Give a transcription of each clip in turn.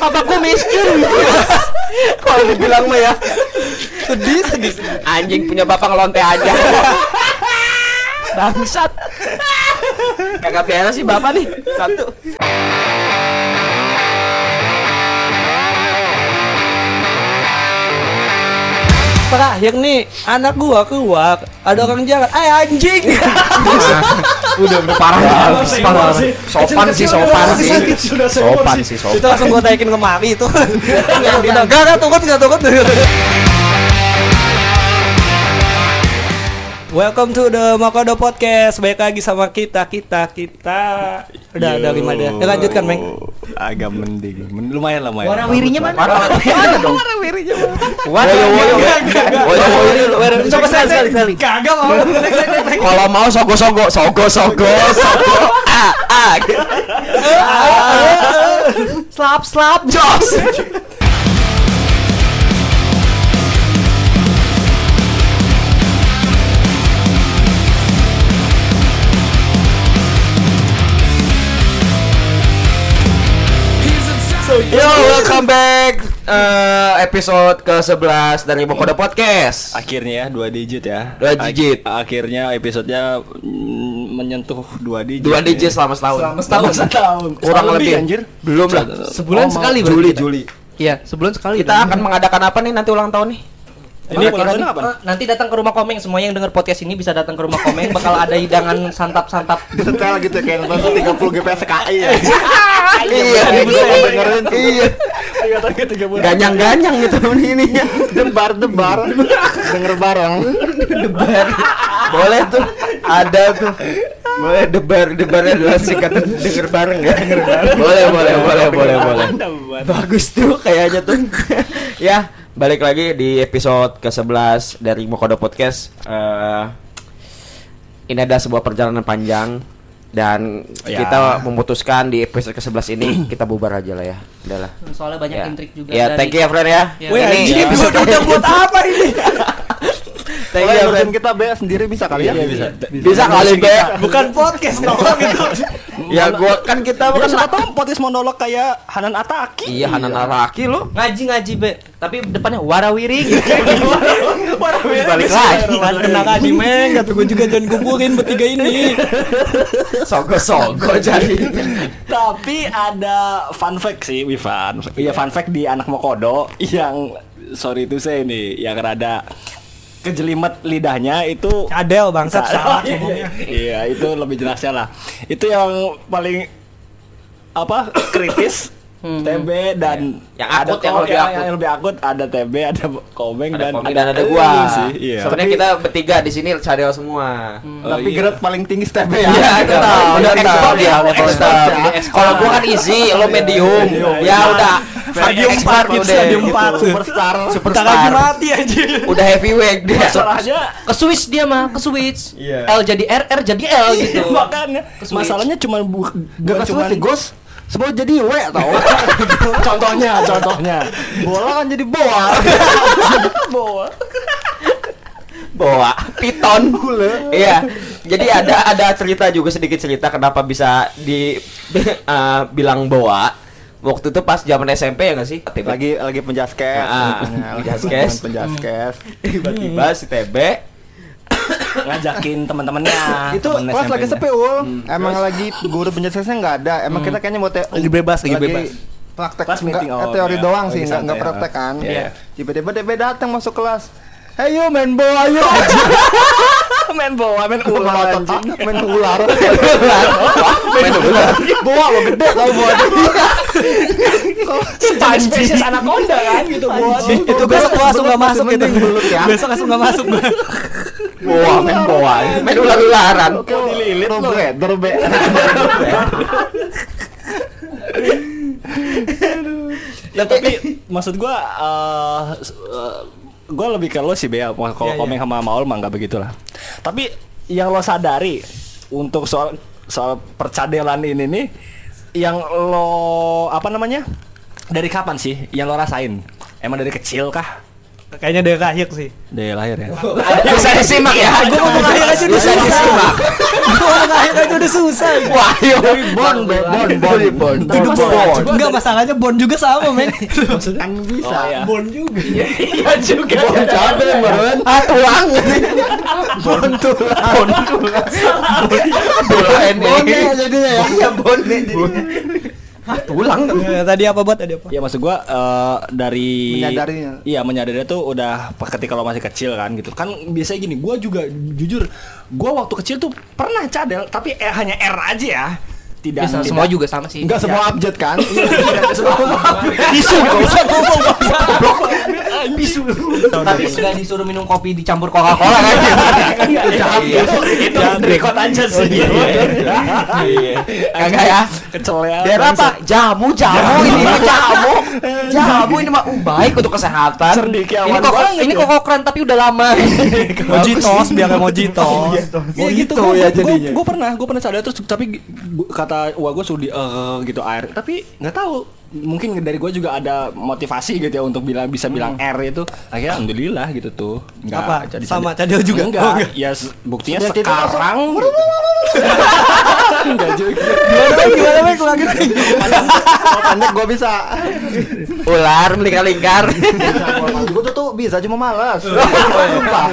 papaku miskin. Kalau dibilang mah ya. Sedih sedih anjing punya bapak ngelonte aja. Bangsat. Kagak beres sih bapak nih satu. Terakhir nih anak gua keluar ada orang jalan eh anjing udah udah parah. Sih, parah. sih. sopan sih sopan sih. Sopan sih itu sopan langsung gua taikin kemari itu. Udah gak gak tukut gak Welcome to the Makodo Podcast. Baik lagi sama kita, kita, kita. Udah, udah lima dah. Ya, lanjutkan, Meng. Agak mending. Men- lumayan lah, lumayan. Warawirinya mana? Mana dong? Warawirinya mana? Woyo woyo woyo woyo Coba sekali, sekali, sekali. Kagak mau. kalau mau sogo sogo sogo sogo sogo ah ah Slap, slap, jos Yo, welcome back Eh, episode ke-11 dari Bokoda Podcast. Akhirnya ya dua digit ya. Dua digit. Ak- akhirnya episodenya mm, menyentuh dua digit. Dua nih. digit selama setahun. Selama setahun. Kurang Setahun lebih anjir. Belum lah. Sebulan Oh, sekali berarti Juli, kita. Juli. Iya, sebulan sekali. Kita akan mengadakan apa nih nanti ulang tahun nih? Ini nih, apa? Nanti datang ke rumah Komeng Semuanya yang denger podcast ini bisa datang ke rumah Komeng Bakal ada hidangan santap-santap Setel gitu kayak nonton 30 GPS KI ya. Iya, dengerin. iya. Ganyang-ganyang gitu ininya. Debar debar. Denger bareng. Debar. Boleh tuh. Ada tuh. Boleh debar debarnya adalah singkatan denger bareng ya. Boleh, boleh, boleh, boleh, boleh. Bagus tuh kayaknya tuh. ya, balik lagi di episode ke-11 dari Mokodo Podcast. Eh ini adalah sebuah perjalanan panjang dan Ya. kita memutuskan di episode ke-11 ini kita bubar aja lah ya. Udahlah. Soalnya banyak Ya. intrik juga Ya, dari- thank you ya friend ya. Ya. Ini episode udah buat apa ini? Thank you ya, friend. kita B sendiri bisa kali ya? Iya, bisa. Bisa kali be. Bukan podcast dong gitu. Ya gua kan kita Ya bukan siapa tahu podcast monolog kayak Hanan Ataki. Iya Hanan Araki lo. Ngaji-ngaji be Tapi depannya warawiri gitu Balik lagi. Tenang aja Meng Gak gue juga jangan kumpulin bertiga ini Sogo-sogo jadi. Tapi ada fun fact sih, Wifan. Iya fun fact di anak Mokodo yang sorry itu saya ini yang rada kejelimet lidahnya itu Cadel bangsat salah iya, iya, itu lebih jelasnya lah. Itu yang paling apa kritis TB dan Yang akut, ada yang lebih akut. yang lebih akut ada TB, ada Komeng Ada dan Komeng dan ada gua. Iya sih, iya. Sebenarnya kita bertiga di sini cari semua. tapi grade paling tinggi TB ya. Iya, itu tahu. Udah Udah expert tahu. ya, ya. Kalau gua kan easy, lo medium. Ya udah. Stadium Expert 4 gitu, udah. stadium. 4 superstar. Superstar. mati aja Udah heavyweight dia. Masalahnya Ke Switch dia mah. Ke Switch Iya. L jadi R R jadi L gitu. makanya. Masalahnya cuma bu bukan Gak cuma kesulit Gos Semua jadi W tau. Contohnya contohnya. Bola kan jadi boa. Boa. Bawa piton. Iya. Jadi ada ada cerita juga sedikit cerita kenapa bisa di eh, bilang bawa waktu itu pas zaman SMP ya nggak sih? Lagi lagi penjaskes Ah, penjaskes. penjaskes tiba-tiba si TB ngajakin teman-temannya. Itu temen kelas lagi sepi ul. Emang lagi guru penjelasannya nggak ada. Emang kita kayaknya mau te- Lagi bebas, lagi bebas. Praktek Kelas meeting, nggak- oh, teori iya. doang Lagi sih, nggak nggak praktek ya. kan. Iya. Tiba-tiba DP datang masuk kelas Hey yo main bola yuk main bola main ular anjing. main ular. Main ular. Bola lo gede tau bola Jenis spesies anaconda kan gitu bola tuh. Itu besok gua langsung gak masuk gitu ya. Besok langsung gak masuk. Gua Boa, main boa, main ular-ularan. Dililit lo Robe, robe Ya tapi maksud gua gua lebih ke lo sih Bea kalau Iya, komen sama Maul mah nggak begitulah. Tapi yang lo sadari untuk soal soal percadelan ini nih yang lo apa namanya? Dari kapan sih yang lo rasain? Emang dari kecil kah? Kayaknya dari lahir sih. Dari lahir ya. Bisa disimak ya. Gue ngomong lahir aja udah Bisa susah. disimak. Gue ngomong lahir aja udah susah. Wah, yo. Bon, bon, bon, bon. Itu bon. Enggak masalahnya bon juga sama men. Kan bisa. Oh, iya. Bon juga. Iya juga. Bon cabe, Baron. Ah, tulang. Bon tulang. Bon tulang. Tulang Bonnya jadinya ya. Iya, bonnya jadinya. Ah, tulang. Eh, Tadi apa buat tadi apa? Ya maksud gua eh, dari Menyadarinya. Iya menyadarinya tuh udah ketika lo masih kecil kan gitu. Kan biasanya gini, gua juga jujur gua waktu kecil tuh pernah cadel tapi eh, hanya R aja ya. Tidak, tidak- semua juga sama sih. Enggak semua abjad kan? tidak semua Isu. Bisu. Tapi nggak disuruh minum kopi dicampur Coca-Cola kan? Iya. Itu record aja sih. Iya. Kagak ya? Kecel ya. Biar apa? Jamu, jamu ini mah jamu. Jamu ini mah uh, baik untuk kesehatan. Ini kok ini ya. kok keren tapi udah lama. Mojitos biar kayak mojitos. Ya gitu, Gitu gua, ya gua- jadinya. Gua, pernah, gue pernah sadar terus tapi kata wah gue suruh di eh, gitu air, tapi nggak tahu mungkin dari gue juga ada motivasi gitu ya untuk bilang bisa bilang R itu akhirnya alhamdulillah gitu tuh Nggak Apa? jadi Sama cadel juga? enggak, Oh, enggak. ya buktinya Sudah sekarang enggak juga Gimana gimana men ulangin. Kalau pendek gue bisa. Ular melingkar-lingkar. Gue tuh bisa cuma malas.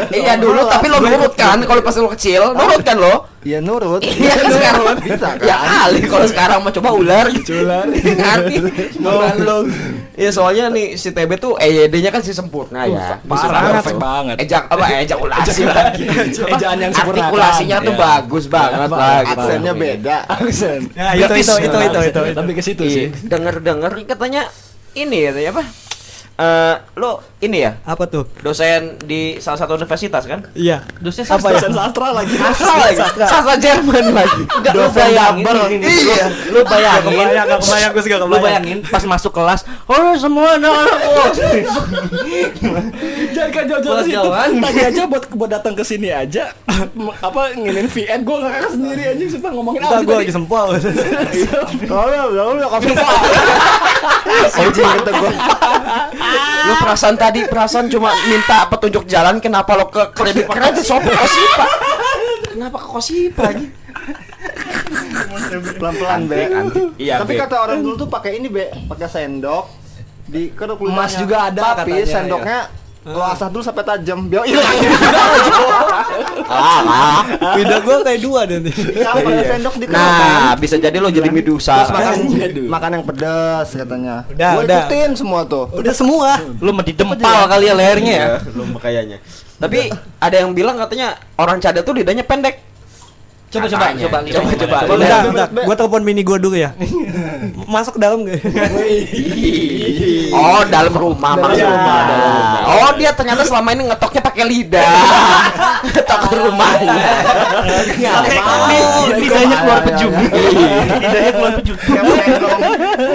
Iya dulu tapi lo nurut kan kalau pas lo kecil, nurut kan lo? Iya nurut. Iya sekarang bisa kan? Ya kali kalau sekarang mau coba ular Ular Ngerti Goblok Iya soalnya nih si TB tuh EYD-nya kan si sempurna ya Parah, perfect banget. Ejak apa ejakulasi lagi Ejaan yang sempurna Artikulasinya tuh Iya. bagus banget lah gitu. Aksennya beda. aksen Ya itu itu itu itu itu. itu. tapi ke situ Iya, sih denger-denger katanya ini katanya apa? Eh, lo ini ya Apa tuh? dosen di salah satu universitas kan? Iya. Dosen Apa ya? dosen sastra lagi Sastra lagi, sastra Jerman lagi. Enggak lu Dosen bayangin, double. iya, lu bayangin, Kebayang, gak kebayang, gue sih gak lu kebayang. bayangin pas masuk kelas, oh semua anak-anak oh. Jangan kan jauh-jauh jauhan. Tadi aja buat buat datang ke sini aja apa nginin VN gue ngakak sendiri aja sumpah ngomongin apa gue sih lagi sempol. Kalau ya udah kasih Anjing kata gua. Lu perasaan tadi perasaan cuma minta petunjuk jalan kenapa lo ke kredit kredit sopo kosipa? Kenapa ke kosipa anjing? pelan-pelan be. Iya, Tapi Be. kata orang dulu tuh pakai ini be, pakai sendok di keruk Emas juga ada Tapi katanya, sendoknya lo asah dulu sampai tajam biar hilang. Ah, ah. Beda gue kayak dua deh nih. Kalau pakai sendok di Nah, bisa jadi lo jadi medusa. Terus makan, makan yang pedas katanya. Udah, Gua udah. ikutin semua tuh. Udah semua. Lu mau didempal kali ya lehernya ya. Lu kayaknya. Tapi ada yang bilang katanya orang cadel tuh lidahnya pendek. Coba coba coba coba coba. Coba, Bentar, Be. bentar. Gue telepon mini gue dulu ya. Masuk ke dalam gak? Oh, dalam rumah Dalam maksudnya. rumah. Oh, dia ternyata selama ini ngetoknya pakai lidah. Ngetok ke rumahnya. Lidahnya keluar pejum. Lidahnya keluar pejum.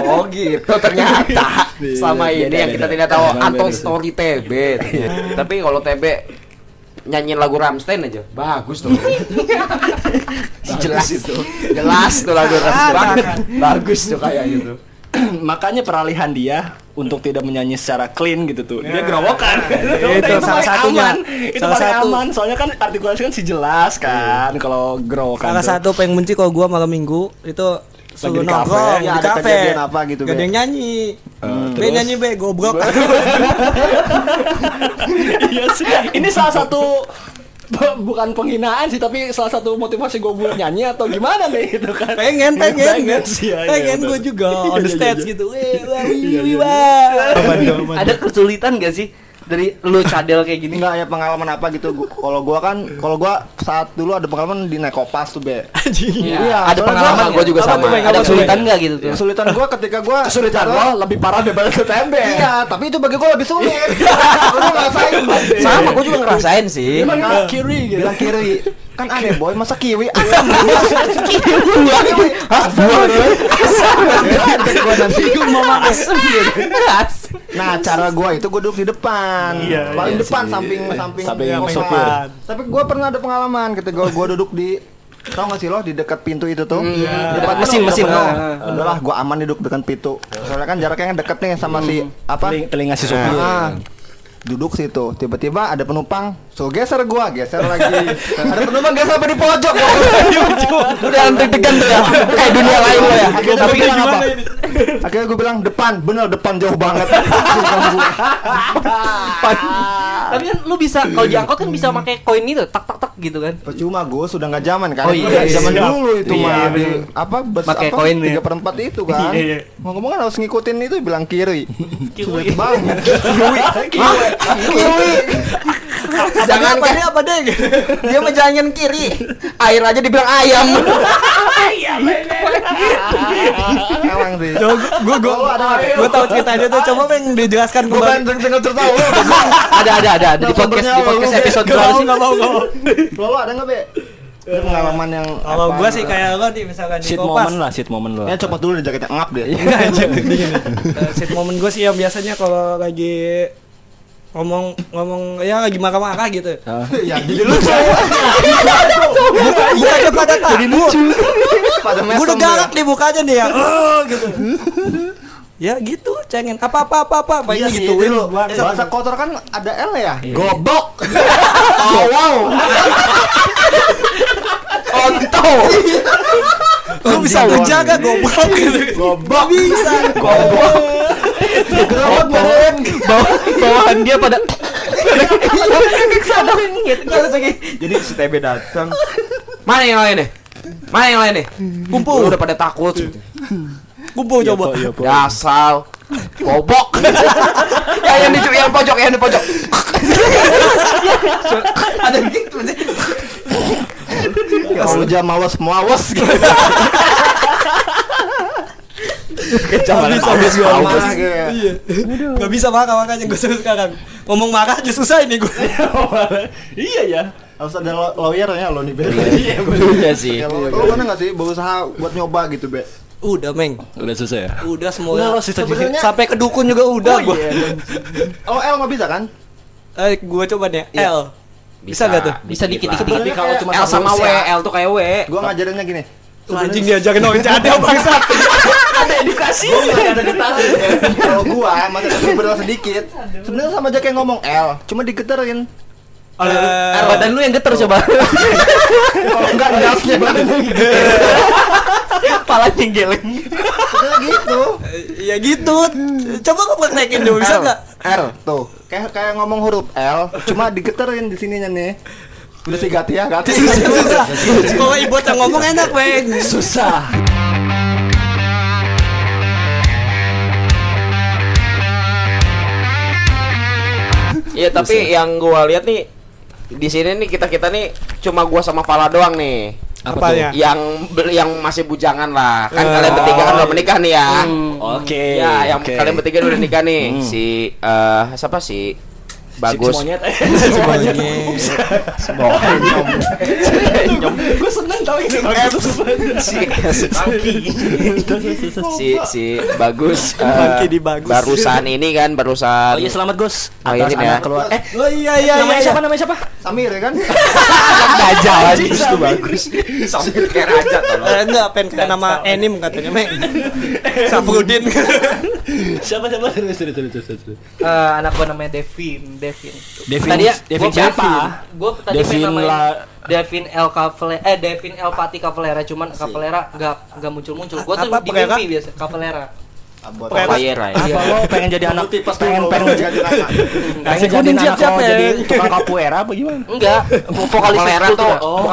Oh gitu ternyata selama ini yang kita tidak tahu Anton Story TB. Tapi kalau TB nyanyiin lagu Ramstein aja. Bagus tuh. Jelas. Itu. Jelas tuh lagu Ramstein banget bagus. Tuh kayak gitu. Makanya peralihan dia untuk tidak menyanyi secara clean gitu tuh. Dia gerowokan Itu salah paling satunya. aman. itu Salah paling satu. aman. Soalnya kan artikulasi kan si jelas kan kalau gerowokan Salah tuh. satu pengen benci kalau gue malam minggu. Itu suruh di kafe, nongkrong ya, di ada kafe. kejadian apa gitu, Gak ada Be? yang nyanyi. be terus? nyanyi be goblok. iya sih ini salah satu bu- bukan penghinaan sih tapi salah satu motivasi gue buat nyanyi atau gimana nih gitu kan pengen pengen Pengen sih, ya, iya, pengen gue juga on the Iya, iya, stage iya. gitu wih wih ada kesulitan gak sih dari lu cadel kayak gini. Enggak ya pengalaman apa gitu. Gua- Kalau gua kan kalau gua saat dulu ada pengalaman di naik kopas tuh, Be. Iya, ada soalnya pengalaman gua- gue juga sama. ada kesulitan gak gitu tuh? Kesulitan gua ketika gua kesulitan lo lebih parah daripada ke tembe Iya, tapi itu bagi gua lebih sulit. Gua ngerasain. sama gue juga ngerasain sih. Bilang kiri gitu. Bilang kiri. Kan aneh boy, masa kiwi? gua nanti gua mau makan Nah, cara gua itu gua duduk di depan. Iya, Paling iya depan sih. samping samping Samping kopas. sopir. Tapi gua pernah ada pengalaman ketika gua, gua duduk di Tau gak sih lo di dekat pintu itu tuh? Di depan Mesin, mesin. penuh. Ah, Udahlah, gua aman duduk dekat pintu. Soalnya kan jaraknya deket nih sama si apa? Teling- telinga si sopir Ah. duduk situ tiba-tiba ada penumpang so geser gua geser lagi. Ada penumpang geser apa di pojok? Udah deg-degan tuh ya. Kayak dunia lain lo ya. akhirnya Tapi bilang apa? Akhirnya gue bilang depan. Bener depan jauh banget. Tapi kan lu bisa kalau diangkot kan bisa pakai koin itu tak tak tak gitu kan. percuma gue sudah nggak zaman kan. Oh iya, zaman siap. dulu itu Iya, mah. iya, apa bus Pakai apa? koin tiga perempat itu kan. Iya, iya. ngomong kan harus ngikutin itu bilang kiri. Kiwi. banget Jangan apa dia apa deh? dia mah jangan kiri. Air aja dibilang ayam. emang sih gua gua gua tahu ceritanya tuh coba pengen dijelaskan gue kembali. denger cerita lu ada ada ada di podcast di podcast episode berapa sih? Enggak mau lo ada nggak be Itu pengalaman yang Kalau gua sih kayak lo nih misalkan di Shit kopas. moment lah, shit moment lo. ya copot dulu nih jaketnya ngap deh Eh, Set momen gue sih yang biasanya kalau lagi ngomong ngomong ya lagi marah-marah gitu. ya jadi lu cowok Bukannya pada takut. pada Gue udah mesem galak nih mukanya nih ya. Oh, gitu. ya gitu, cengen apa apa apa apa Iya baiknya sih, gituin lu. Bahasa kotor kan ada L ya? Gobok. Oh, wow. Kontol. Lu bisa menjaga goblok gitu. Gobok. Bisa. Gobok. Gerobak badan. Bawa- Bawahan dia pada Jadi si TB datang. Mana yang lain nih? Mana yang lain nih? Kumpul. Udah pada takut. Kumpul coba. Dasal. Gobok. ya yang di yang pojok, yang di pojok. Ada gitu sih. Kalau jam mawas mawas gitu. Kecaman Habis gua marah gitu ya. Iya. Gak bisa marah makanya gue suruh sekarang. Ngomong marah aja susah ini gue. Iya ya. Harus ada law- lawyernya lo nih, Be. Iya sih. Ya, Lo lo pernah nggak sih berusaha buat nyoba gitu, Be? Udah, Meng. Udah susah ya. Udah semua. Udah, lo sisa Sebenarnya- Sampai ke dukun juga udah Oh, gua. iya. Oh, L nggak bisa kan? Eh, gua coba nih. L. Bisa gak tuh? Bisa dikit-dikit. Tapi kalau cuma L sama W, L tuh kayak W. Gua ngajarinnya gini. Tuh, anjing diajakin orang jadi bangsat. Ada edukasi. Kalau gua ada beberapa sedikit. Sebenarnya sama aja kayak ngomong L, cuma digeterin. Eh, Badan lu yang geter coba. Kalau enggak gasnya Palanya geleng. Sebenarnya gitu. ya gitu. Coba kau praktekin dulu bisa nggak? R tuh. Kayak kayak ngomong huruf L, cuma digeterin di sininya nih. Udah sih gati ya, gati. Susah. Kalau ibu yang ngomong enak, Meng. Susah. Iya tapi yang gua lihat nih di sini nih kita kita nih cuma gua sama Fala doang nih. Apanya? Yang bel- yang masih bujangan lah. Kan Eh, kalian bertiga kan udah menikah nih ya. Oke. Ya, yang oke. kalian bertiga udah nikah nih. Si eh siapa sih? Bagus. Si monyet. Si monyet. Gue seneng tau ini. si si si bagus eh, Bagus. barusan ini kan barusan Oh iya selamat Gus. Lahirin Atas ya. anak keluar. Eh Oh iya iya namanya iya. siapa? Namanya siapa? Samir ya kan? Dajjal aja itu bagus sambil kayak raja Eh, enggak, pengen kayak nama anim katanya, Meng. Safrudin. Siapa siapa? Terus terus terus terus. Eh, anak gua namanya Devin, Devin. Devin. Tadi ya, Devin Gua siapa? Gue tadi Devin pengen namain La- Devin El Cavalera, eh Devin El Pati Cavalera, cuman Cavalera nggak nggak muncul-muncul. Gue tuh di mimpi biasa Cavalera. Ya Apa lo pengen jadi anak pengen pengen jadi anak. pengen jadi anak lo jadi tukang capoeira apa gimana? Enggak, vokalis itu tuh oh,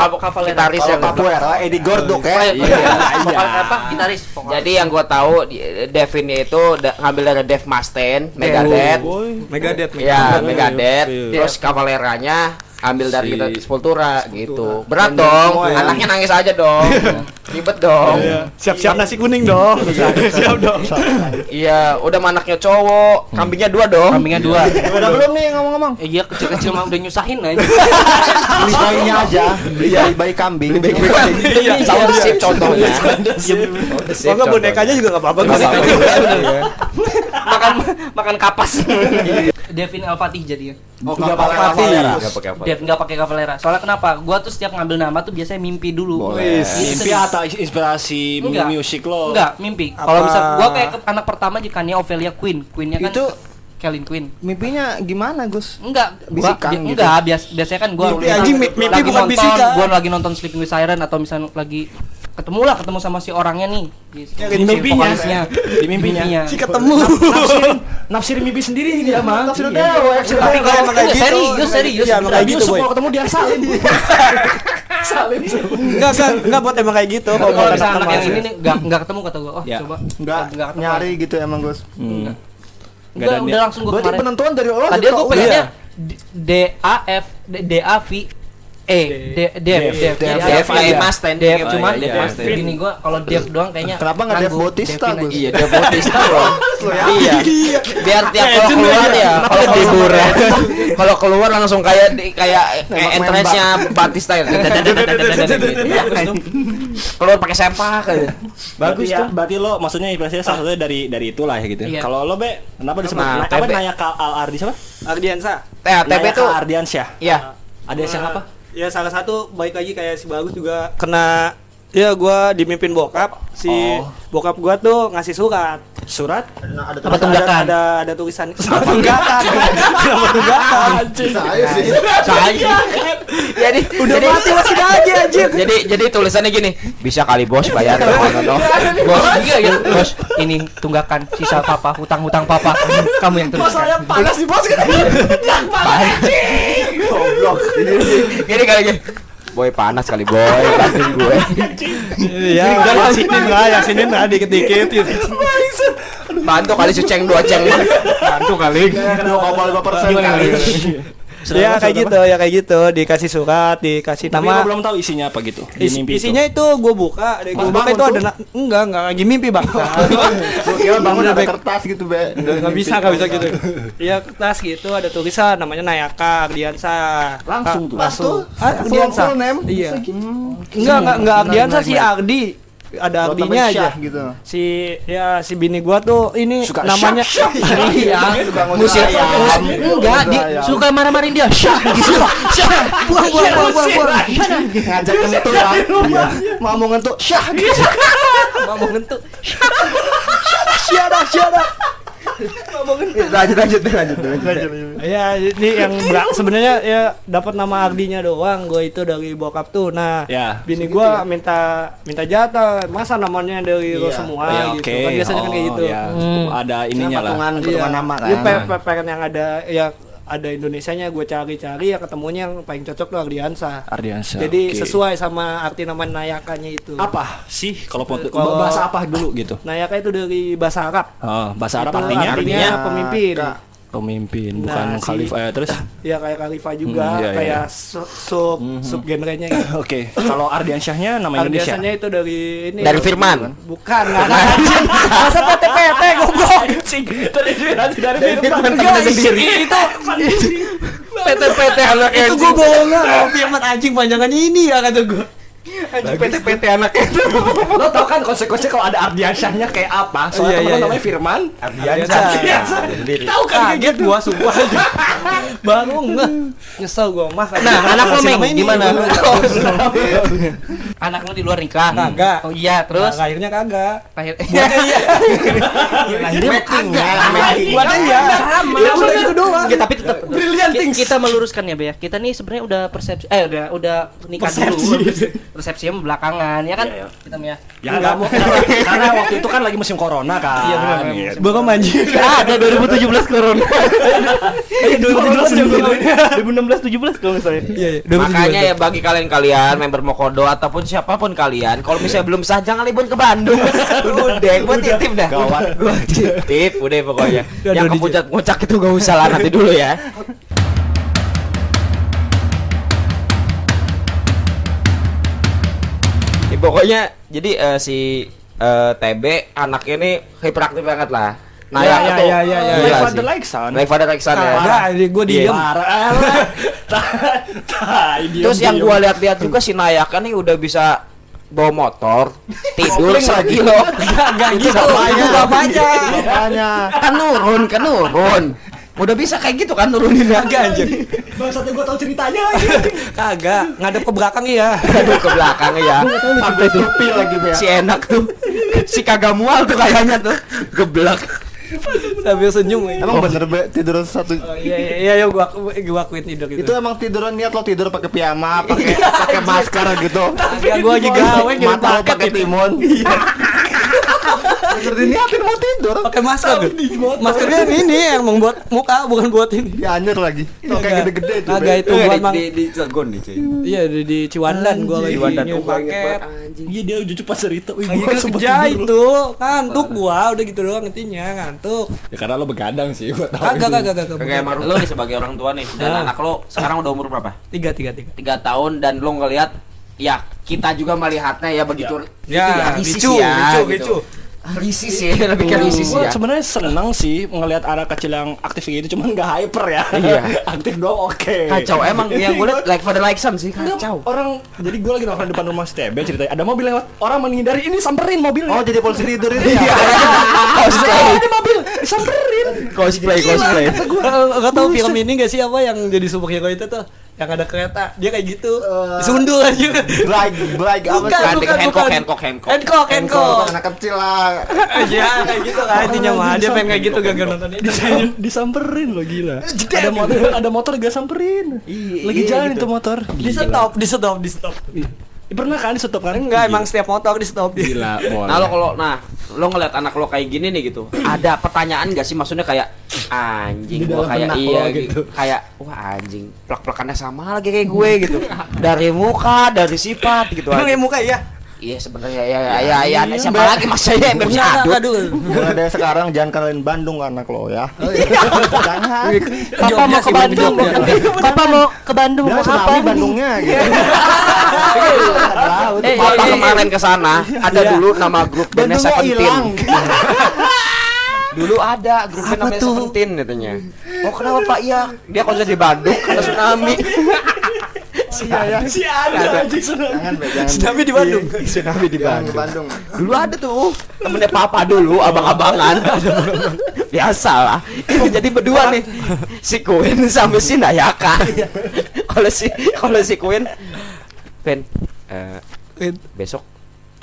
gitaris yang Capoeira, Eddie Gordo kayak. iya, iya. Vokal apa? Gitaris. Jadi yang gua tahu di- Devinnya itu ngambil dari Dave Mustaine, Megadeth. Megadeth. Ya, Megadeth. iya. Terus Cavaleranya ambil dari Si- kita Sepultura gitu. Berat Pendek dong. semua ya. Anaknya nangis aja dong. Ribet dong. Siap-siap nasi kuning dong. Siap dong. Iya, udah mah anaknya cowok, kambingnya dua dong. Kambingnya dua. Udah belum nih ngomong-ngomong? Iya kecil-kecil mah udah nyusahin aja. Beli bayinya aja, beli bayi, bayi kambing. Iya, sound sip contohnya. Kalau bonekanya juga nggak apa-apa. Nggak apa-apa. Bonekanya. Makan makan kapas. Devin El Fatih jadinya. Oh, Nggak pakai Cavalera. Nggak pakai apa. Dev nggak pakai Cavalera. Soalnya kenapa? Gua tuh setiap ngambil nama tuh biasanya mimpi dulu. Boleh. Gitu, Mimpi serius. atau inspirasi Enggak. musik lo? Enggak, mimpi. Kalau misal gua kayak anak pertama jikanya Ophelia Queen. Queennya kan Itu Calvin Queen. Mimpinya gimana, Gus? Enggak, gua, Bisikan bi- gitu. enggak, bias, biasanya kan gua Mimpi anjing, mi- mimpi lagi bukan nonton, bisikan. gua lagi nonton Sleeping with Siren atau misalnya lagi ketemu lah ketemu sama si orangnya nih di, Di mimpinya. Di mimpinya. Si ketemu. Nafsirin, nafsirin mimpi sendiri dia mah. Tafsir Iya. dewa, action Tapi kalau emang kayak gitu. serius, serius, Iya, emang kayak serius. gitu, boy. Kalau ketemu dia salim. salim. Enggak, enggak, enggak buat emang kayak gitu. Kalau misalnya anak yang ini nih enggak enggak ketemu kata gua. Oh, Ya. coba. Enggak Enggak nyari gitu emang, Gus. Hmm. Enggak, ada udah langsung gua Berarti penentuan dari lo Tadi Oh, pengennya iya. D- A F D A V E D D F D F Dev kayak Mas Ten Dev Iya, Ten. bini gua kalau Dev doang kayaknya Kenapa nggak Dev. Bautista, Gus? aja. Iya, Dev Bautista bro. Iya. Biar tiap kalau Legend keluar aja. ya, kalau keluar kalau keluar langsung kayak kayak kayak entrance-nya Batista ya. Keluar pakai sempak aja. Bagus tuh. Berarti lo maksudnya impresinya salah satunya dari dari itulah ya gitu. Iya. Kalau lo be, kenapa disebut Nah, Na- apa TB. Naya Kal Al Ardi siapa? Ardiansa. Eh, TB Naya tuh Ardiansyah. Iya. Ada yang apa? Ya salah satu baik lagi kayak si bagus juga kena ya gua dimimpin bokap si Oh. bokap gua tuh ngasih surat Surat? Nah, ada Apa Ada- tunggakan? ada ada tulisan Kenapa tunggakan Kenapa tunggakan Saya sih. Saya. Jadi udah jadi, mati masih aja anjir Jadi jadi tulisannya gini, bisa kali bos bayar no, no, no. Bos, iya ya. Bos, ini tunggakan sisa papa, hutang-hutang papa. Kamu yang terus. panas di bos kan? Goblok. Gini kali gini. Boy panas kali boy, bantuin gue. ya yang sinin lah yang sinin lah dikit-dikit gitu Bantu kali seceng dua ceng. Bantu kali. Dua koma lima persen kali. Ya kayak gitu ya kayak gitu dikasih surat dikasih Tapi nama lo belum tahu isinya apa gitu. Di Is- mimpi itu. isinya itu gue buka gue buka bangun itu ada tuh? na- enggak enggak lagi mimpi bang Gue kira bangun Udah ada kertas gitu, Be. nggak bisa nggak bisa gitu ya kertas gitu ada tulisan namanya Nayaka Ardiansa Langsung tuh. langsung. Ah, Ardiansa name? iya enggak enggak enggak Ardiansa si Ardi ada tambahin aja Syah gitu. si ya si bini gua tuh ini Suka namanya Iya. Suka Musir ngusir ayam. Enggak, di, suka marah-marahin dia. Syah gitu. Syah. Buang, buang, buang, buang, buang. Ngajak ngentuk lah. Mau mau ngentuk. Syah gitu. Mau ngentuk. siapa siapa Lanjut lanjut lanjut lanjut. ya ini yang sebenarnya ya dapat nama Ardinya doang gue itu dari bokap tuh nah Ya. bini gua minta minta jatah masa namanya dari lo Iya. semua Ya, gitu oke. kan biasanya kan kayak Oh, gitu ya. Hmm. Ada ininya lah. Patungan Iya. patungan nama Dia kan. pe- pe- pengen yang ada ya ada Indonesianya gue cari-cari ya ketemunya yang paling cocok tuh Ardiansa Ardiansyah. jadi oke. sesuai sama arti nama Nayakanya itu apa sih kalau mau Kalau- bahasa apa dulu gitu? Nayaka itu dari bahasa Arab Oh, bahasa Arab Itu artinya artinya pemimpin Kak. Pemimpin, Nah, bukan si- khalifah eh, terus. ya kayak Khalifah juga Hmm, iya, iya. kayak su- sub sub genrenya gitu Oke, kalau Ardiansyahnya nama Indonesia. Ardiansanya itu dari ini Dari Firman. bukan anjing masa PT-PT goblok dari dari Firman sendiri. itu PT-PT anak itu gue oh Firman anjing panjangannya ini ya kata gue Anjing PT-PT anak itu. Lo tau kan konsekuensi kalau ada Ardiansyahnya kayak apa? Soalnya Iya, temen iya, lo iya. namanya Firman. Ardiansa Tahu kan kayak gitu. gua sumpah baru nggak nyesel gua mah Nah, anak lo Meng gimana? Anak lu di luar nikah. Kagak. Oh iya, terus akhirnya kagak lahir iya Lahirnya kagak. buatnya iya sama. ya udah itu doang Ya, tapi tetap ki- kita meluruskan ya, Be ya. Kita nih sebenarnya udah persepsi eh udah udah nikah dulu. Persepsinya belakangan ya kan? Iya, iya. Kita ya. Ya enggak mau karena waktu itu kan lagi musim corona kan. Iya, benar. Gitu. baru manjir ada 2017 corona. eh 2017 2016 17 kalau misalnya. iya iya Makanya ya bagi kalian-kalian member Mokodo ataupun siapa pun kalian, kalau misalnya belum sah jangan libur ke Bandung. udah, gua titip dah. Gawat. Gua titip, udah pokoknya. Yang udah, ke puncak-puncak itu gak usah lah nanti dulu ya. pokoknya jadi eh, si eh, TB anak ini hiperaktif banget lah. Nah, Iya, ya, iya, tuh, iya, iya, iya. Like sih. father like son. Like father like son ya. enggak gue diem Terus yang gua lihat-lihat juga si Nayaka nih udah bisa bawa motor, tidur lagi loh. enggak Itu gitu bapaknya. itu bapaknya Makanya. Kan nurun, kan nurun. Udah bisa kayak gitu kan nuruninnya. kagak anjir Bangsatnya gua tahu ceritanya lagi. kagak ngadep ke belakang iya Aduh ke belakang ya. Sampai tuh lagi, Be. si enak tuh. Si kagak mual tuh kayaknya tuh. Geblak. Sambil senyum. Emang bener be tidur satu Oh, iya iya iya iya, gua gua akuin tidur gitu. itu emang tiduran niat lo tidur pakai piyama, pakai pakai masker gitu. Agak gua lagi gawe ngirim Mata lo paket pakai gitu. timun. Bener diniatin mau tidur. Pakai masker. Maskernya ini yang membuat muka bukan buat ini. Ya anjir lagi. Tuh kayak gede-gede itu. Agak itu gua emang di, di Cilegon nih cuy iya di, di Ciwandan gua lagi Ciwandan, paket. banget, anjing. Iya dia lucu pas cerita. Wih, gua tidur. itu ngantuk gua udah gitu doang intinya ngantuk. Ya karena lo begadang sih, gua tahu. Kagak kagak kagak. Kayak emang lo nih sebagai orang tua nih dan anak lo sekarang udah umur berapa? tiga tiga tiga. Tiga tahun dan lo ngelihat ya kita juga melihatnya ya begitu itu Ya, risih ricu, sih ya, ricu, gitu. ricu. Risih sih lebih ke risih sih ya. sebenarnya seneng sih ngelihat anak kecil yang aktif kayak gitu, cuman nggak hyper ya. Iya. aktif doang oke. Kacau emang yang gue liat like pada like some sih kacau. Orang jadi gue lagi nongkrong depan rumah TB ceritanya ada mobil lewat orang menghindari ini samperin mobilnya. Oh jadi polisi tidur itu Iya. ya. Cosplay, ada mobil disamperin. cosplay, cosplay. Gak tau film ini gak sih apa yang jadi superhero itu tuh yang ada kereta dia kayak gitu disundul aja Black black apa Bukan, sih? Kan bukan, Hancock, bukan. Hancock, Hancock. Hancock Hancock Anak kecil lah. ya kayak gitu kan intinya mah dia pengen kayak gitu gak nonton itu Dis- disamperin lo gila. Ada motor ada motor gak samperin. Lagi jalan itu motor. di stop di stop di stop pernah kan di stop kan? enggak emang setiap motor di stop dia Gila, boleh. Nah lo kalau nah lo ngeliat anak lo kayak gini nih gitu, ada pertanyaan gak sih maksudnya kayak anjing dalam kayak iya gitu. gitu. kayak wah anjing plak-plakannya sama lagi kayak gue gitu dari muka dari sifat gitu ya muka ya Iya sebenarnya ya ya ya ya, ya, siapa lagi mas saya yang bisa Mulai dari sekarang jangan kenalin Bandung anak lo ya. Jangan. Papa mau ke Bandung. Papa mau ke Bandung mau apa? Bandungnya gitu. Eh, Papa kemarin ke sana ada dulu nama grup bandnya Bandungnya hilang. Seventeen. Dulu ada grup band namanya tuh? Seventeen katanya. Oh kenapa Pak? Iya dia konser di Bandung karena tsunami. Iya. Si ada. Jangan. Tsunami di Bandung. Tsunami di Bandung. Bandung. Dulu ada tuh temennya Papa dulu abang-abangan. Biasa lah. Ini jadi berdua nih. Si Queen sama si Nayaka. Kalau si kalau si Queen Pen eh, besok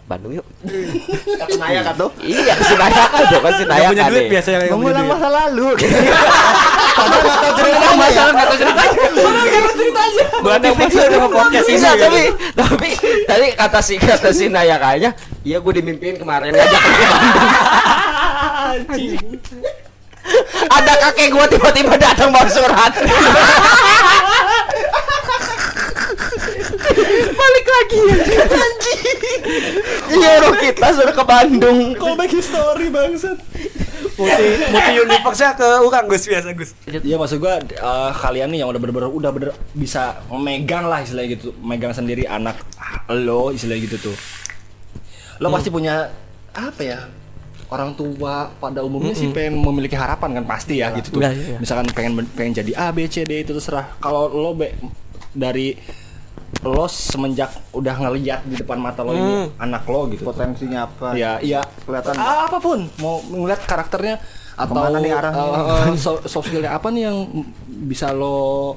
Bandung yuk. Naya kan tuh. Iya, si Nayaka tuh kan si Yang Nayaka punya duit biasanya yang Mengulang duit. masa lalu. Cerita masalah nggak tahu ceritanya. Buat yang maksud sama podcast ini gitu. tapi tapi tadi kata si kata si Naya kayaknya, iya gue dimimpiin kemarin ngajak ke Bandung. Ada kakek gue tiba-tiba datang bawa surat. Balik lagi anjing. Iya orang kita sudah ke Bandung. Callback history bangsat. multi multi universe nya ke orang Gus biasa Gus Iya maksud gua eh, kalian nih yang udah bener-bener udah bener bisa megang lah istilahnya gitu, megang sendiri anak lo istilahnya gitu tuh. Lo pasti punya apa ya? Orang tua pada umumnya sih pengen memiliki harapan kan pasti ya gitu tuh. Iya, iya. Misalkan pengen pengen jadi A B C D itu terserah. Kalau lo be, dari lo semenjak udah ngeliat di depan mata lo ini anak lo gitu. Potensinya apa? Ya, iya. Kelihatan. Ah, apa pun mau ngeliat karakternya atau Ke mana nih arahnya? so- soft skillnya apa nih yang bisa lo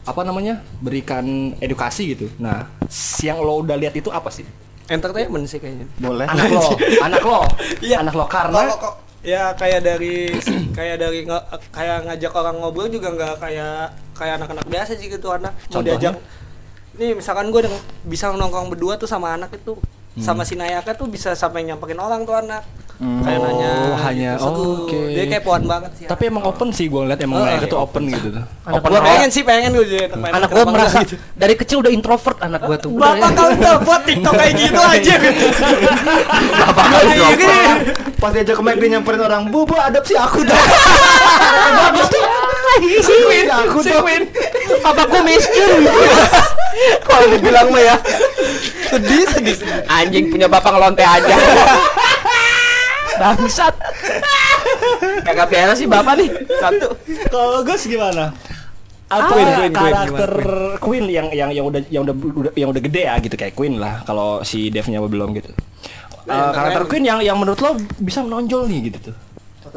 apa namanya berikan edukasi gitu. Nah, yang lo udah lihat itu apa sih? entertainment sih kayaknya Boleh. Anak lo, anak lo, Iya. anak lo karena Kalau kok ya kayak dari kayak dari nge- kayak ngajak orang ngobrol juga nggak kayak kayak anak-anak biasa sih gitu anak mau Contohnya? diajak nih misalkan gue bisa nongkrong berdua tuh sama anak itu sama si Nayaka tuh bisa sampai nyamperin orang tuh anak kayak Oh, nanya hanya- gitu. Seru. oke. dia kayak pohon banget sih tapi emang open sih gue ngeliat emang Oh, iya, tuh open gitu tuh. Anak gue pengen sih pengen gue jadi teman anak gua merasa dari kecil udah introvert anak gua tuh. Bapak ya? kau telepon tiktok kayak gitu aja Bapak kau introvert. Pas diajak ke McD nyamperin orang, Bu, Bu, adopsi aku dong. Bagus tuh. Aku si tuh. Queen. Papaku miskin. Kalau dibilang mah ya. Sedih, sedih. Anjing punya bapak ngelonte aja. Bangsat. Kagak biasa sih bapak nih. Satu. Kalau Gus gimana? Apa Queen, Queen, Queen, karakter gimana, Queen yang yang yang udah yang udah, udah- yang udah gede ya gitu kayak Queen lah kalau si Devnya belum gitu. Eh, karakter Queen yang yang menurut lo bisa menonjol nih gitu tuh.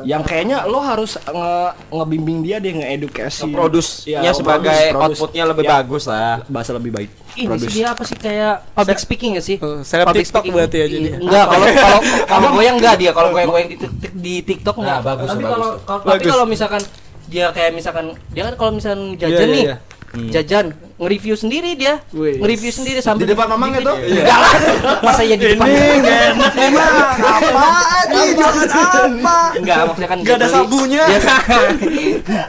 Yang kayaknya lo harus nge ngebimbing dia deh ngeedukasi Produce-nya Iya, sebagai produce, produce. outputnya lebih Ya, bagus lah. bahasa lebih baik Ini sih dia apa sih kayak public speaking gak sih? Oh, seleb Public TikTok speaking. berarti ya jadi. Iya, Enggak, kalau kalau kalau goyang enggak dia, kalau goyang-goyang di, tik- di TikTok enggak. Nah, bagus, tapi kalau tapi kalau misalkan dia kayak misalkan dia kan kalau misalkan jajan iya, nih. iya. Jajan, nge-review sendiri dia. Nge-review sendiri sambil Di depan mamang itu? Enggak lah. Masa ya di depan. Apaan nih? Jualan apa? Enggak, maksudnya kan Gak ada sabunya. Dia,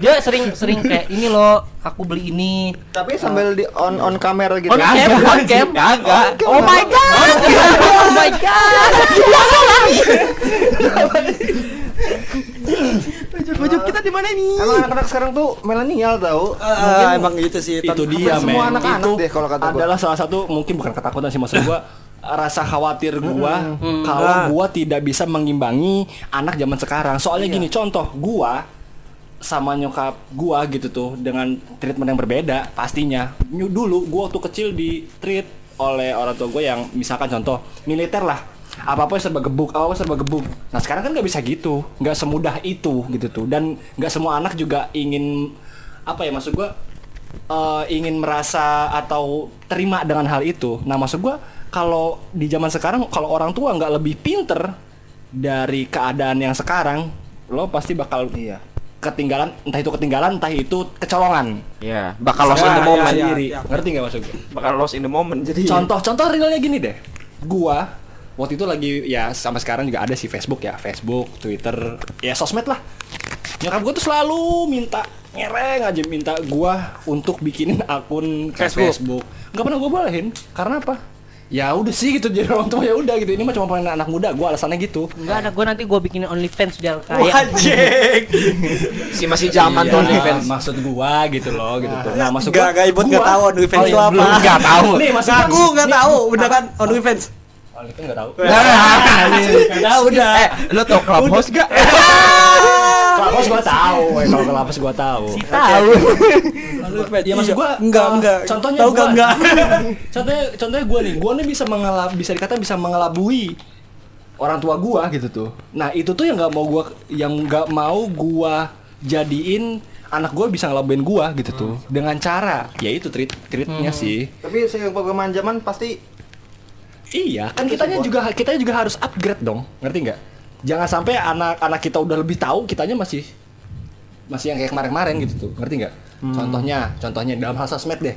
dia sering sering kayak ini loh, aku beli ini. Tapi sambil di on on kamera gitu. On cam, on cam. Kagak. Oh my god. Oh my god. Baju kita di mana nih Emang anak-anak sekarang tuh milenial tau. Ah, emang gitu sih. itu dia semua anak-anak itu deh kalau kata gua. adalah salah satu mungkin bukan ketakutan sih maksud gua rasa khawatir gua kalau Ah. gua tidak bisa mengimbangi anak zaman sekarang soalnya gini contoh gua sama nyokap gua gitu tuh dengan treatment yang berbeda pastinya dulu gua waktu kecil di treat oleh orang tua gue yang misalkan contoh militer lah apa apa serba gebuk apa apa serba gebuk nah sekarang kan nggak bisa gitu nggak semudah itu gitu tuh dan nggak semua anak juga ingin apa ya maksud gua eh, ingin merasa atau terima dengan hal itu. Nah, maksud gua kalau di zaman sekarang kalau orang tua nggak lebih pinter dari keadaan yang sekarang, lo pasti bakal Iya. ketinggalan entah itu ketinggalan entah itu kecolongan. Ya, bakal lost in the Ya, moment. ya, Sendiri. ya. Ngerti nggak maksud gue? Bakal lost in the moment. Jadi Contoh-contoh realnya gini deh. Gua waktu itu lagi ya sampai sekarang juga ada sih Facebook ya, Facebook, Twitter, ya sosmed lah. Nyokap gua tuh selalu minta ngereng aja minta gua untuk bikinin akun ke Facebook. Facebook. Nggak pernah gua bolehin. Karena apa? Ya udah sih gitu jadi orang tua ya udah gitu. Ini mah cuma pengen anak muda, gua alasannya gitu. Enggak ada, gue nanti gue bikinin OnlyFans biar kaya. Wajik. si masih zaman Iya, tuh OnlyFans. Maksud gua gitu loh gitu tuh. Nah, maksud enggak ibut enggak gua- tahu OnlyFans Oh, itu apa. Nggak tahu. Nih, maksud gua- Aku enggak tahu, beneran OnlyFans. OnlyFans nggak tahu. Udah, udah. Eh, lo tau Clubhouse gak? Clubhouse gua tahu, eh, kalau Clubhouse gua tahu. Tahu. OnlyFans. Ya maksud Iya. gua enggak, uh, enggak. Contohnya tahu gua, enggak enggak. contohnya contohnya gua nih, gua nih bisa mengelab bisa dikata bisa mengelabui orang tua gua gitu tuh. Nah, itu tuh yang nggak mau gua yang nggak mau gua jadiin anak gua bisa ngelabuin gua gitu tuh dengan cara ya itu treat treatnya sih. Tapi saya perkembangan zaman pasti Iya, kan kitanya juga kitanya juga harus upgrade dong, ngerti nggak? Jangan sampai anak-anak kita udah lebih tahu, kitanya masih masih yang kayak kemarin-kemarin gitu tuh, ngerti nggak? Contohnya, contohnya dalam hal sosmed deh.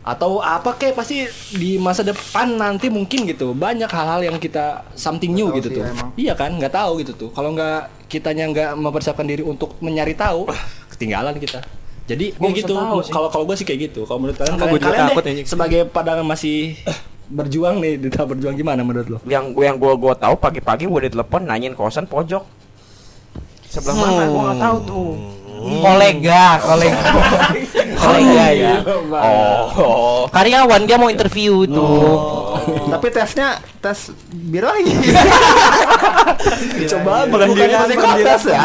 Atau apa kayak pasti di masa depan nanti mungkin gitu banyak hal-hal yang kita something new gitu sih, tuh. emang. Iya kan, nggak tahu gitu tuh. Kalau nggak kitanya nggak mempersiapkan diri untuk menyari tahu, ketinggalan kita. Jadi Gua bisa gitu. Kalau kalau gue sih kayak gitu. Kalau menurut kalian, Sama kalian, kalian deh, ya, sebagai padangan masih berjuang nih, di tahap berjuang gimana menurut lo? Yang gue yang gue gue tahu pagi-pagi gue ditelepon nanyain kosan pojok. Sebelah mana gue nggak tahu tuh. Kolega, kolega. kolega ya. Oh. Karyawan dia mau interview tuh. tapi tesnya tes birahi. Coba Bukan diri kok tes ya.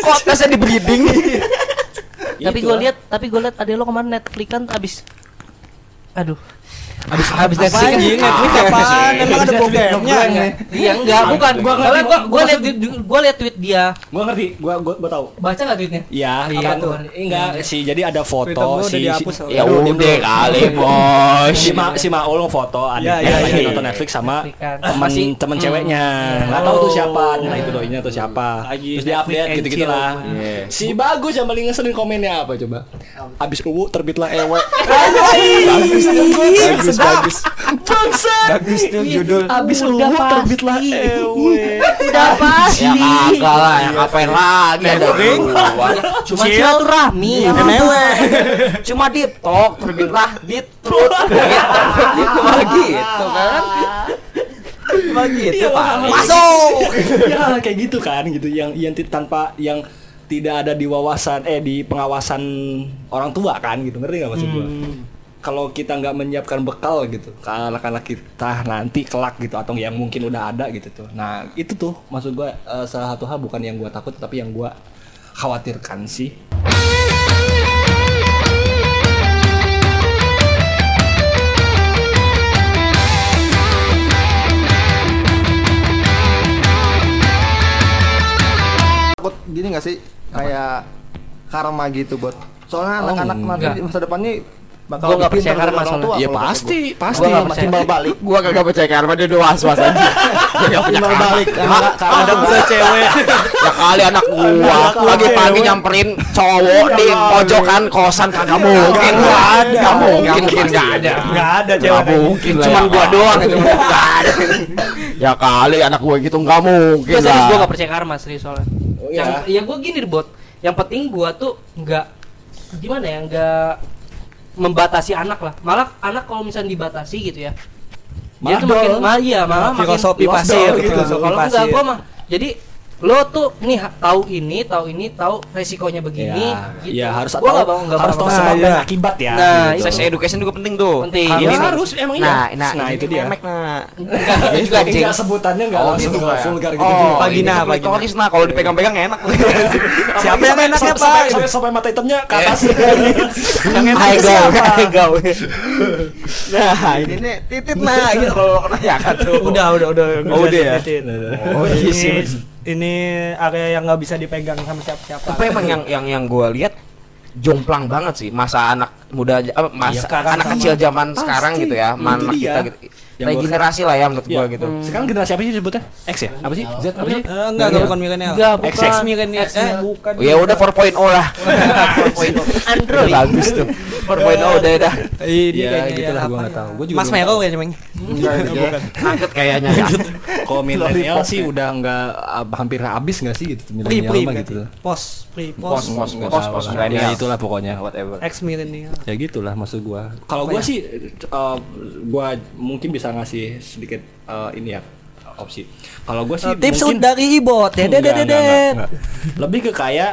Kok tesnya di breeding? Tapi gue lihat, tapi gue lihat ada lo kemarin Netflix kan abis Aduh. Abis abis Netflix kan. Anjing, Netflix apaan? Emang ada programnya? Iya enggak, bukan. Gua gua gua- gua lihat gua lihat tweet dia. Gua ngerti, gua gua, gua tahu. Baca enggak tweetnya? Iya, iya. tuh? Enggak sih, jadi ada foto si Ya udah kali bos. si, Ma, si Maul foto Iya, iya, lagi iya. nonton Netflix sama teman teman hmm. ceweknya. Enggak tahu tuh siapa. Nah, itu doinya tuh siapa. Terus dia update Netflix and gitu-gitu lah. chill. Iya. Si bagus yang paling ngeselin komennya apa coba? Abis uwu terbitlah ewe. Bagus tuh. Bagus bagus. Bagus tuh judul. Abis uwu pasti. terbitlah ewe. Udah pasti. Ya kagak lah, yang ngapain lagi ada. Cuma silaturahmi. Menewe. Cuma di talk terbitlah di truth gitu. Gitu mah gitu kan. Gitu Pak. Masuk. ya kayak gitu kan gitu yang yang tanpa yang tidak ada di wawasan eh di pengawasan orang tua kan gitu. Ngerti nggak maksud gua? Kalau kita nggak menyiapkan bekal gitu ke anak-anak kita nanti kelak gitu atau yang mungkin udah ada gitu tuh. Nah itu tuh maksud gua eh, salah satu hal bukan yang gua takut tapi yang gua khawatirkan sih gini gak sih kayak karma gitu buat soalnya Oh, anak-anak nanti enggak. di masa depannya bakal Gua nggak lebih pintar percaya karma orang soalnya. tua Ya pasti, gua. pasti. Gua Pasti percaya. timbal balik Gua kagak percaya karma dia udah was-was aja. Dia nggak punya timbal karma. balik ada musuh cewek Ya kali anak gua pagi-pagi nyamperin cowok di pojokan kosan kagak mungkin. Nggak ada. Nggak mungkin, nggak ada. nggak ada cewek mungkin lah. Cuman ya. gua doang itu. Nggak ada. Ya kali anak gua gitu nggak mungkin Gue serius gue lah. gak percaya karma serius soalnya. Oh, yang, ya gue gini bot. Yang penting gue tuh nggak gimana ya nggak membatasi anak lah. Malah anak kalau misalnya dibatasi gitu ya. Malah dia tuh makin malah iya malah makin Filosofi lost pasir dol gitu, filosofi Kalau enggak pasir. gue mah jadi lo tuh nih tahu ini tahu ini tahu resikonya begini Ya, gitu. ya harus Gua tahu nggak harus tahu Nah, sebab dan iya. akibat ya. Nah, gitu. Sex education juga penting tuh. penting Ya, Ini- harus emang iya. Nah, nah, nah ini itu dia. memek, nah. juga anjing. Enggak sebutannya enggak Oh, langsung gitu, ya? vulgar gitu. Oh, Vagina, ini vagina. klitoris, nah kalau dipegang-pegang enak. siapa yang enaknya pak Sampai, sampai, mata hitamnya ke atas. yang enak siapa hai gaul. Nah, ini nih titit nah gitu kalau kena ya kan tuh. udah udah udah Oh, udah ya? Oh, iya sih. Ini area yang nggak bisa dipegang sama siapa-siapa Tapi emang yang yang yang gue lihat jomplang banget sih masa anak muda apa, masa sekarang anak kecil zaman sekarang gitu ya, anak dia. kita gitu. Regenerasi lah ya menurut Iya. gua gitu. Sekarang generasi apa sih disebutnya? X ya? Apa sih? Z apa sih? Eh, enggak enggak bukan milenial Enggak, bukan. XX milenial eh bukan Oh, ya udah 4.0 lah. 4.0. Android bagus tuh. 4.0 udah dah. Iya, kayaknya gitu ya, lah gua enggak ya. tahu. Gua juga Mas Mero ya cemeng Nugget kayaknya ya. Kalau milenial sih udah enggak hampir habis enggak sih gitu milenial mah gitu. pos pri Pos pos pos pos milenial. Ya itulah pokoknya. whatever. ex milenial Ya gitulah maksud gua. Kalau gua sih eh, gua mungkin bisa ngasih sedikit eh, ini ya opsi. Kalau gua sih tips mungkin- dari ibot ya dede enggak, dede. Lebih ke kayak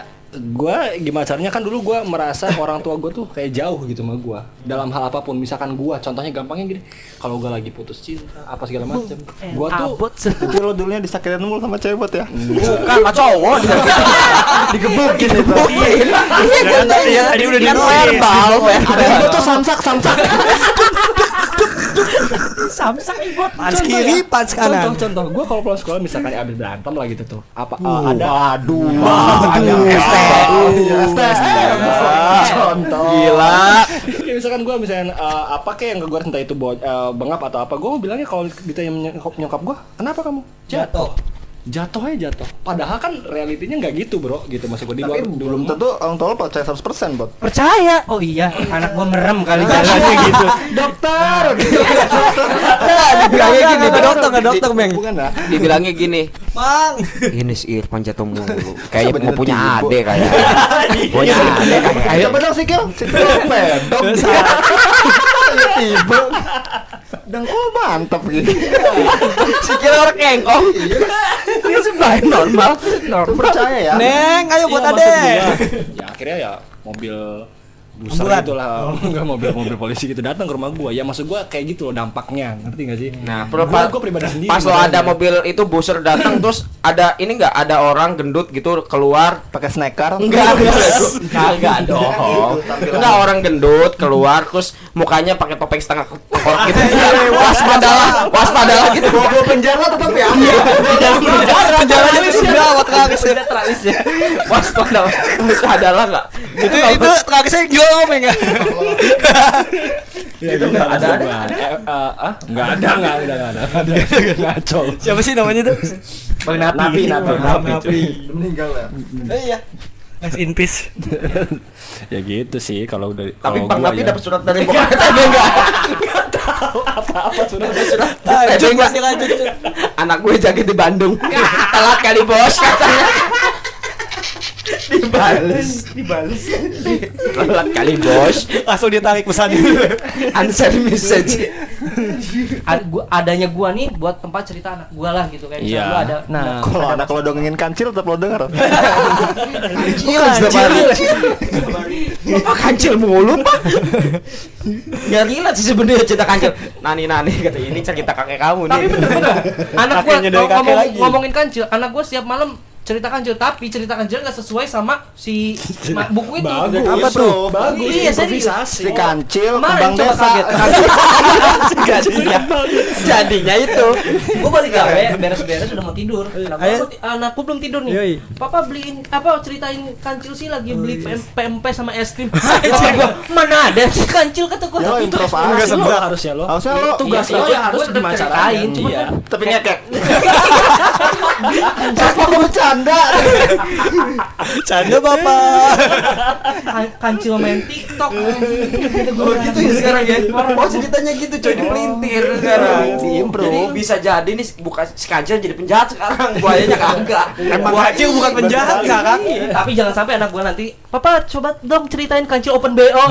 gua gimana caranya? Kan dulu gua merasa orang tua gua tuh kayak jauh gitu sama gua. Dalam hal apa pun misalkan gua contohnya gampangnya gini. Kalau gua lagi putus cinta apa segala macam gua tuh abot Jadi lo dulunya disakitin mulu sama cewek bot ya? Bukan sama cowok. Digebukin itu. Iya, tadi udah dinulis. verbal, Ada ibu tuh samsak samsak. samsak ibot pans kiri pans kanan. Contoh contoh. Gua kalau pulang sekolah misalkan abis berantem lah gitu tuh. Apa eh, ada? Waduh. Contoh. Gila. Kayak misalkan gue misalnya eh, apa kayak yang ke gue entah itu bo- eh, bengap atau apa gue bilangnya kalau ditanya nyokap, nyokap gue kenapa kamu? Jatuh. Jatuh aja jatuh. Padahal kan realitinya nggak gitu bro gitu maksud gue di luar Tapi belum tentu orang tua lo percaya 100% bot. percaya? Oh iya anak gua merem kali jalannya gitu. Dokter. bilangnya gini nggak dokter nggak dokter meng bukan dah Dibilangnya gini, bang ini si Irfan jatuh mulu. Kayaknya Bener mau punya ade kayak. Punya ade kayak. Ayo bener sih Kil. Si Kil pedok. Ya tiba. Dan oh mantap gitu. Si kira orang kengkong. Dia sebelah normal. Tuh percaya ya. neng ayo buat Iya, ade ya akhirnya ya mobil buser Ambulan. gitu lah enggak mobil mobil polisi gitu datang ke rumah gua. Ya maksud gua kayak gitu loh dampaknya. Ngerti gak sih? Nah, gua, gua pribadi sendiri pas lo ada mobil itu buser datang terus ada ini enggak ada orang gendut gitu keluar Pakai snacker. Enggak, enggak. dong. Enggak orang gendut keluar terus mukanya pakai topeng setengah kepala gitu. Waspadalah, waspadalah gitu. Bawa penjara tetap ya. penjaranya itu gawat terakhir. Udah teralis ya Waspadalah, waspadalah enggak? itu itu terakhir saya jual ya. Ya, ada ada. eh, eh, ah? Nggak ada nggak ada nggak ada. Nggak ada. Ngaco siapa sih namanya tuh? Bang napi napi napi. Meninggal ya. iya. Rest in peace. Ya gitu sih kalau udah Tapi kalau Bang Napi ya. dapat surat dari bokap TB enggak? apa sudah Surat lanjut TB enggak? masih lanjut. Anak gue jaga di Bandung. Telat kali bos katanya. Dibales, dibales. Telat kali bos. langsung ditarik pesan Answer message. Ad- gua- adanya gua nih buat tempat cerita anak gua lah gitu kayak misalnya Iya. gua ada Nah, Kalau anak lo dongengin kancil tetap lo denger. Iya, kancil. Apa kancil mulu, Pak? Relate sih sebenarnya cerita kancil. Nani nani kata ini cerita kakek kamu nih. tapi bener-bener anak gua ngomong, ngomongin kancil anak gua setiap malam cerita kancil tapi cerita nggak sesuai sama si buku itu Bagus. Apa tuh? Bagus. Iya, serius. improvisasi. Si kancil Kemarin coba desa. kaget. jadinya jadinya itu gue balik gawe beres-beres udah mau tidur mau ti- anakku belum tidur nih Yoi. papa beliin apa ceritain kancil sih lagi beli PM, PMP sama es krim mana ada sih kancil kata gue Ya, itu Enggak sebelah harusnya lo. Harusnya lo tugas Iya, lo iya, ya harus Iya. kan tapi ngekek bercanda? Canda bapak. kan- kancil main tiktok oh gitu ya sekarang ya oh ceritanya gitu coy dipelintir sekarang Diimprov. jadi bisa jadi nih bukan si kancil jadi penjahat sekarang buayanya kagak Emang kancil bukan penjahat kakak. tapi jangan sampai anak gua nanti papa coba dong ceritain kancil open bo wah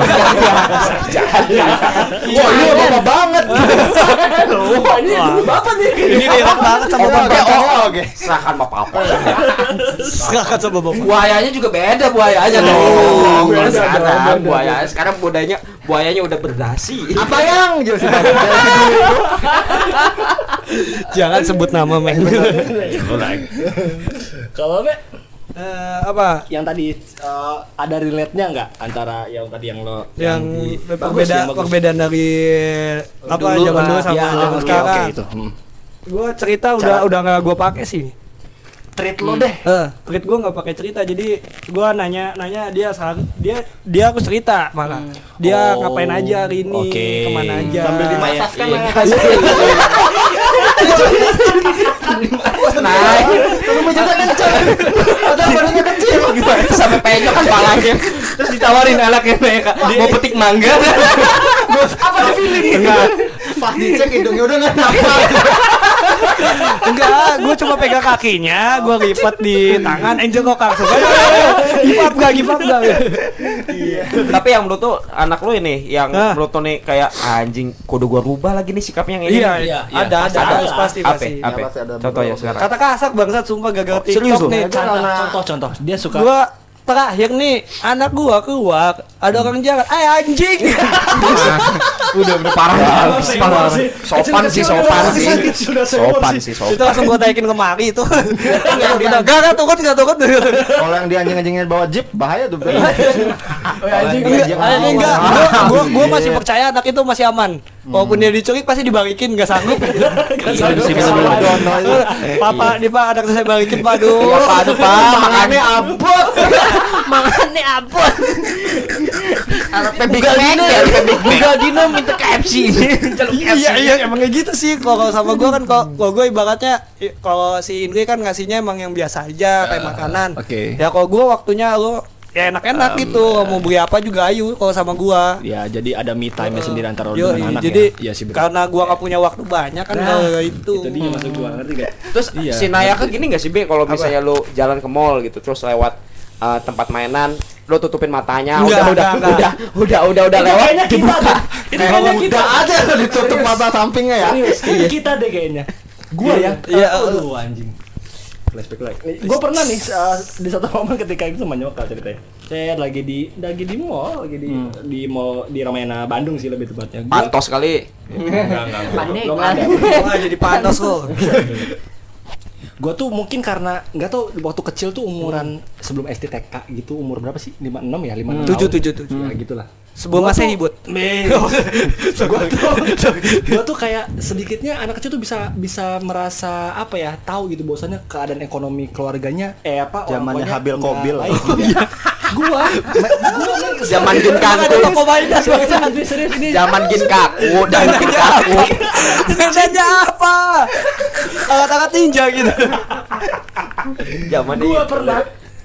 ini bapak banget wah ini dulu bapak nih Ini enak banget sama bapak. oh, oke. Serahkan bapak apa? Silakan sama bapak. Buayanya juga beda buayanya dong. Kalau dong, sekarang buaya sekarang buayanya buayanya udah berdasi. Apa yang Jangan sebut nama men. Kalau Be, Eh, apa? yang tadi eh, ada relate-nya nggak antara yang tadi yang lo Yang di- berbeda yang bagus. perbedaan dari apa Dulu zaman dulu sama Ya, zaman oke, sekarang. oke, itu. Hmm. Gue cerita udah udah nggak gue pakai sih. Treat lo deh. Eh, tweet gue nggak pakai cerita, jadi gue nanya nanya dia salah dia dia aku cerita malah. Dia Oh, ngapain aja hari ini, oke. ke mana aja. Sambil dimasak kan Iya. ya. Naik. Lu mau juga kenceng. Padahal badannya kecil. Gimana? Sampai penyok kan palanya. terus ditawarin anaknya mereka mau petik mangga Apa di feeling? Enggak. Pas dicek hidungnya udah nggak nafas. Enggak, gue cuma pegang kakinya, gue lipat di tangan, Angel kok langsung up gak, give up gak? Tapi yang menurut tuh anak lu ini yang Hah? menurut tuh nih kayak anjing kudu gua rubah lagi nih sikapnya yang ini. Iya, nih." iya, iya. ada, ada, Pasti ada. pasti, Apa? pasti. Apa? Ya, ada Contoh ya sekarang. Kata kasak bangsat, sumpah gagal Oh, TikTok nih. Karena- Contoh-contoh, dia suka Gua terakhir nih, anak gua keluar, ada orang jalan, eh anjing. Udah udah parah banget. Senggol Parah. sih. Sopan sih, sopan sih. Sopan sih. sih, itu sopan. langsung gua taikin kemari itu. Gak, gak, tukut, gak, tukut. Kalau yang dia anjing-anjingnya bawa jeep bahaya tuh. Anjing, Enggak, anjing gua, gua masih percaya anak itu masih aman. Walaupun dia diculik pasti dibalikin, gak sanggup. Sanggup. bener-bener. Dono itu. Papa, nih pak, anak saya balikin pak, aduh. Apa aduh Pak, makannya abot. makannya Big Mac ya, Big Mac. Buka Dino minta KFC Iya iya emang kayak gitu sih kalau sama gua kan kalau gue ibaratnya kalau si Indri kan ngasihnya emang yang biasa aja kayak makanan. oke. Ya kalau gua waktunya lo ya enak-enak gitu mau beli apa juga ayo kalau sama gua. Ya, jadi ada me time sendiri antara lo Yo, dengan anak jadi ya. Iya sih betul. karena gua nggak punya waktu banyak kan kalau itu. Itu dia maksud gua, ngerti gak? Terus Iya. si Nayaka gini gak sih Be kalau misalnya lu jalan ke mall gitu terus lewat uh, tempat mainan lu tutupin matanya Enggak, udah, udah, enggak, enggak. udah udah udah udah lewat kayaknya kita dibuka. Itu kayaknya kita. Udah aja ditutup mata sampingnya ya. Serius, kita deh kayaknya. Gua ya. Iya, Aduh anjing. Flashback lagi. Gue pernah nih uh, di satu momen ketika itu sama nyokap ceritanya. Saya lagi di lagi di mall, lagi di di mall di Ramayana Bandung sih lebih tepatnya. Gua- pantos kali Enggak, enggak. Glenn. ada. Wah jadi panas kok. Gue tuh mungkin karena nggak tau waktu kecil tuh umuran sebelum SD TK gitu umur berapa sih? 56 ya? 56 Tujuh, tujuh, tujuh. Ya gitulah. Sebelum tuh- Bud. gua tuh gua tuh kayak sedikitnya anak kecil tuh bisa bisa merasa apa ya tahu gitu bahwasanya keadaan ekonomi keluarganya eh apa Zamannya Habil nggak Kobil. gitu ya. gua gua zaman gin kaku toko mainan zaman gin kaku dan gin kaku Mainannya apa? Alat-alat ninja gitu. zaman gua pernah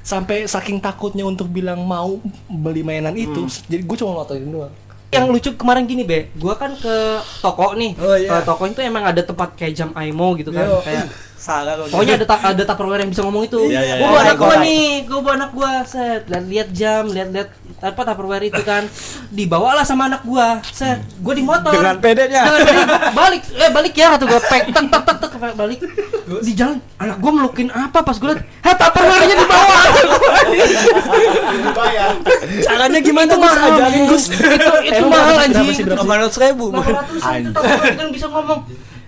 sampai saking takutnya untuk bilang mau beli mainan itu jadi gua cuma ngototin doang. Yang lucu kemarin gini be. Gua kan ke toko nih. Oh, iya. Ke toko itu emang ada tempat kayak jam aimo gitu kan. Yo. kayak Salah pokoknya ada ta- ada tupperware yang bisa ngomong itu Iya, iya, gua iya. bawa anak gua Korek. nih gua bawa anak gua set lihat lihat jam lihat lihat apa tupperware itu kan dibawalah sama anak gua set gua di motor Dengan pedenya. Dengan pedenya. balik eh balik ya kata gua pek tek tek tek tek balik di jalan anak gua melukin apa pas gua liat heh tupperware-nya di bawah Caranya gimana itu Gus? mahal Ajarin. Gus. itu itu mahal anjing berapa sih, berapa sih? Delapan ratus ribu. Lima ratus kan bisa ngomong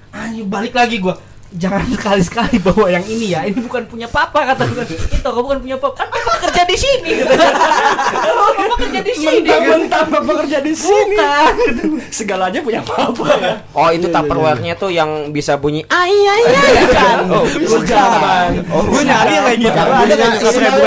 anjing balik lagi gua jangan sekali-sekali bawa yang ini ya. Ini bukan punya papa kata gue. Itu kau bukan punya papa. Kan papa kerja di sini. papa kerja di sini. Mentang-mentang bapak kerja di sini. Bukan. Segalanya punya papa ya. Oh itu tupperware-nya tuh yang bisa bunyi ai ai ai kan. Oh, bukan. Oh, gue nyari kayak gitu. Ada Bunyinya kan, seribu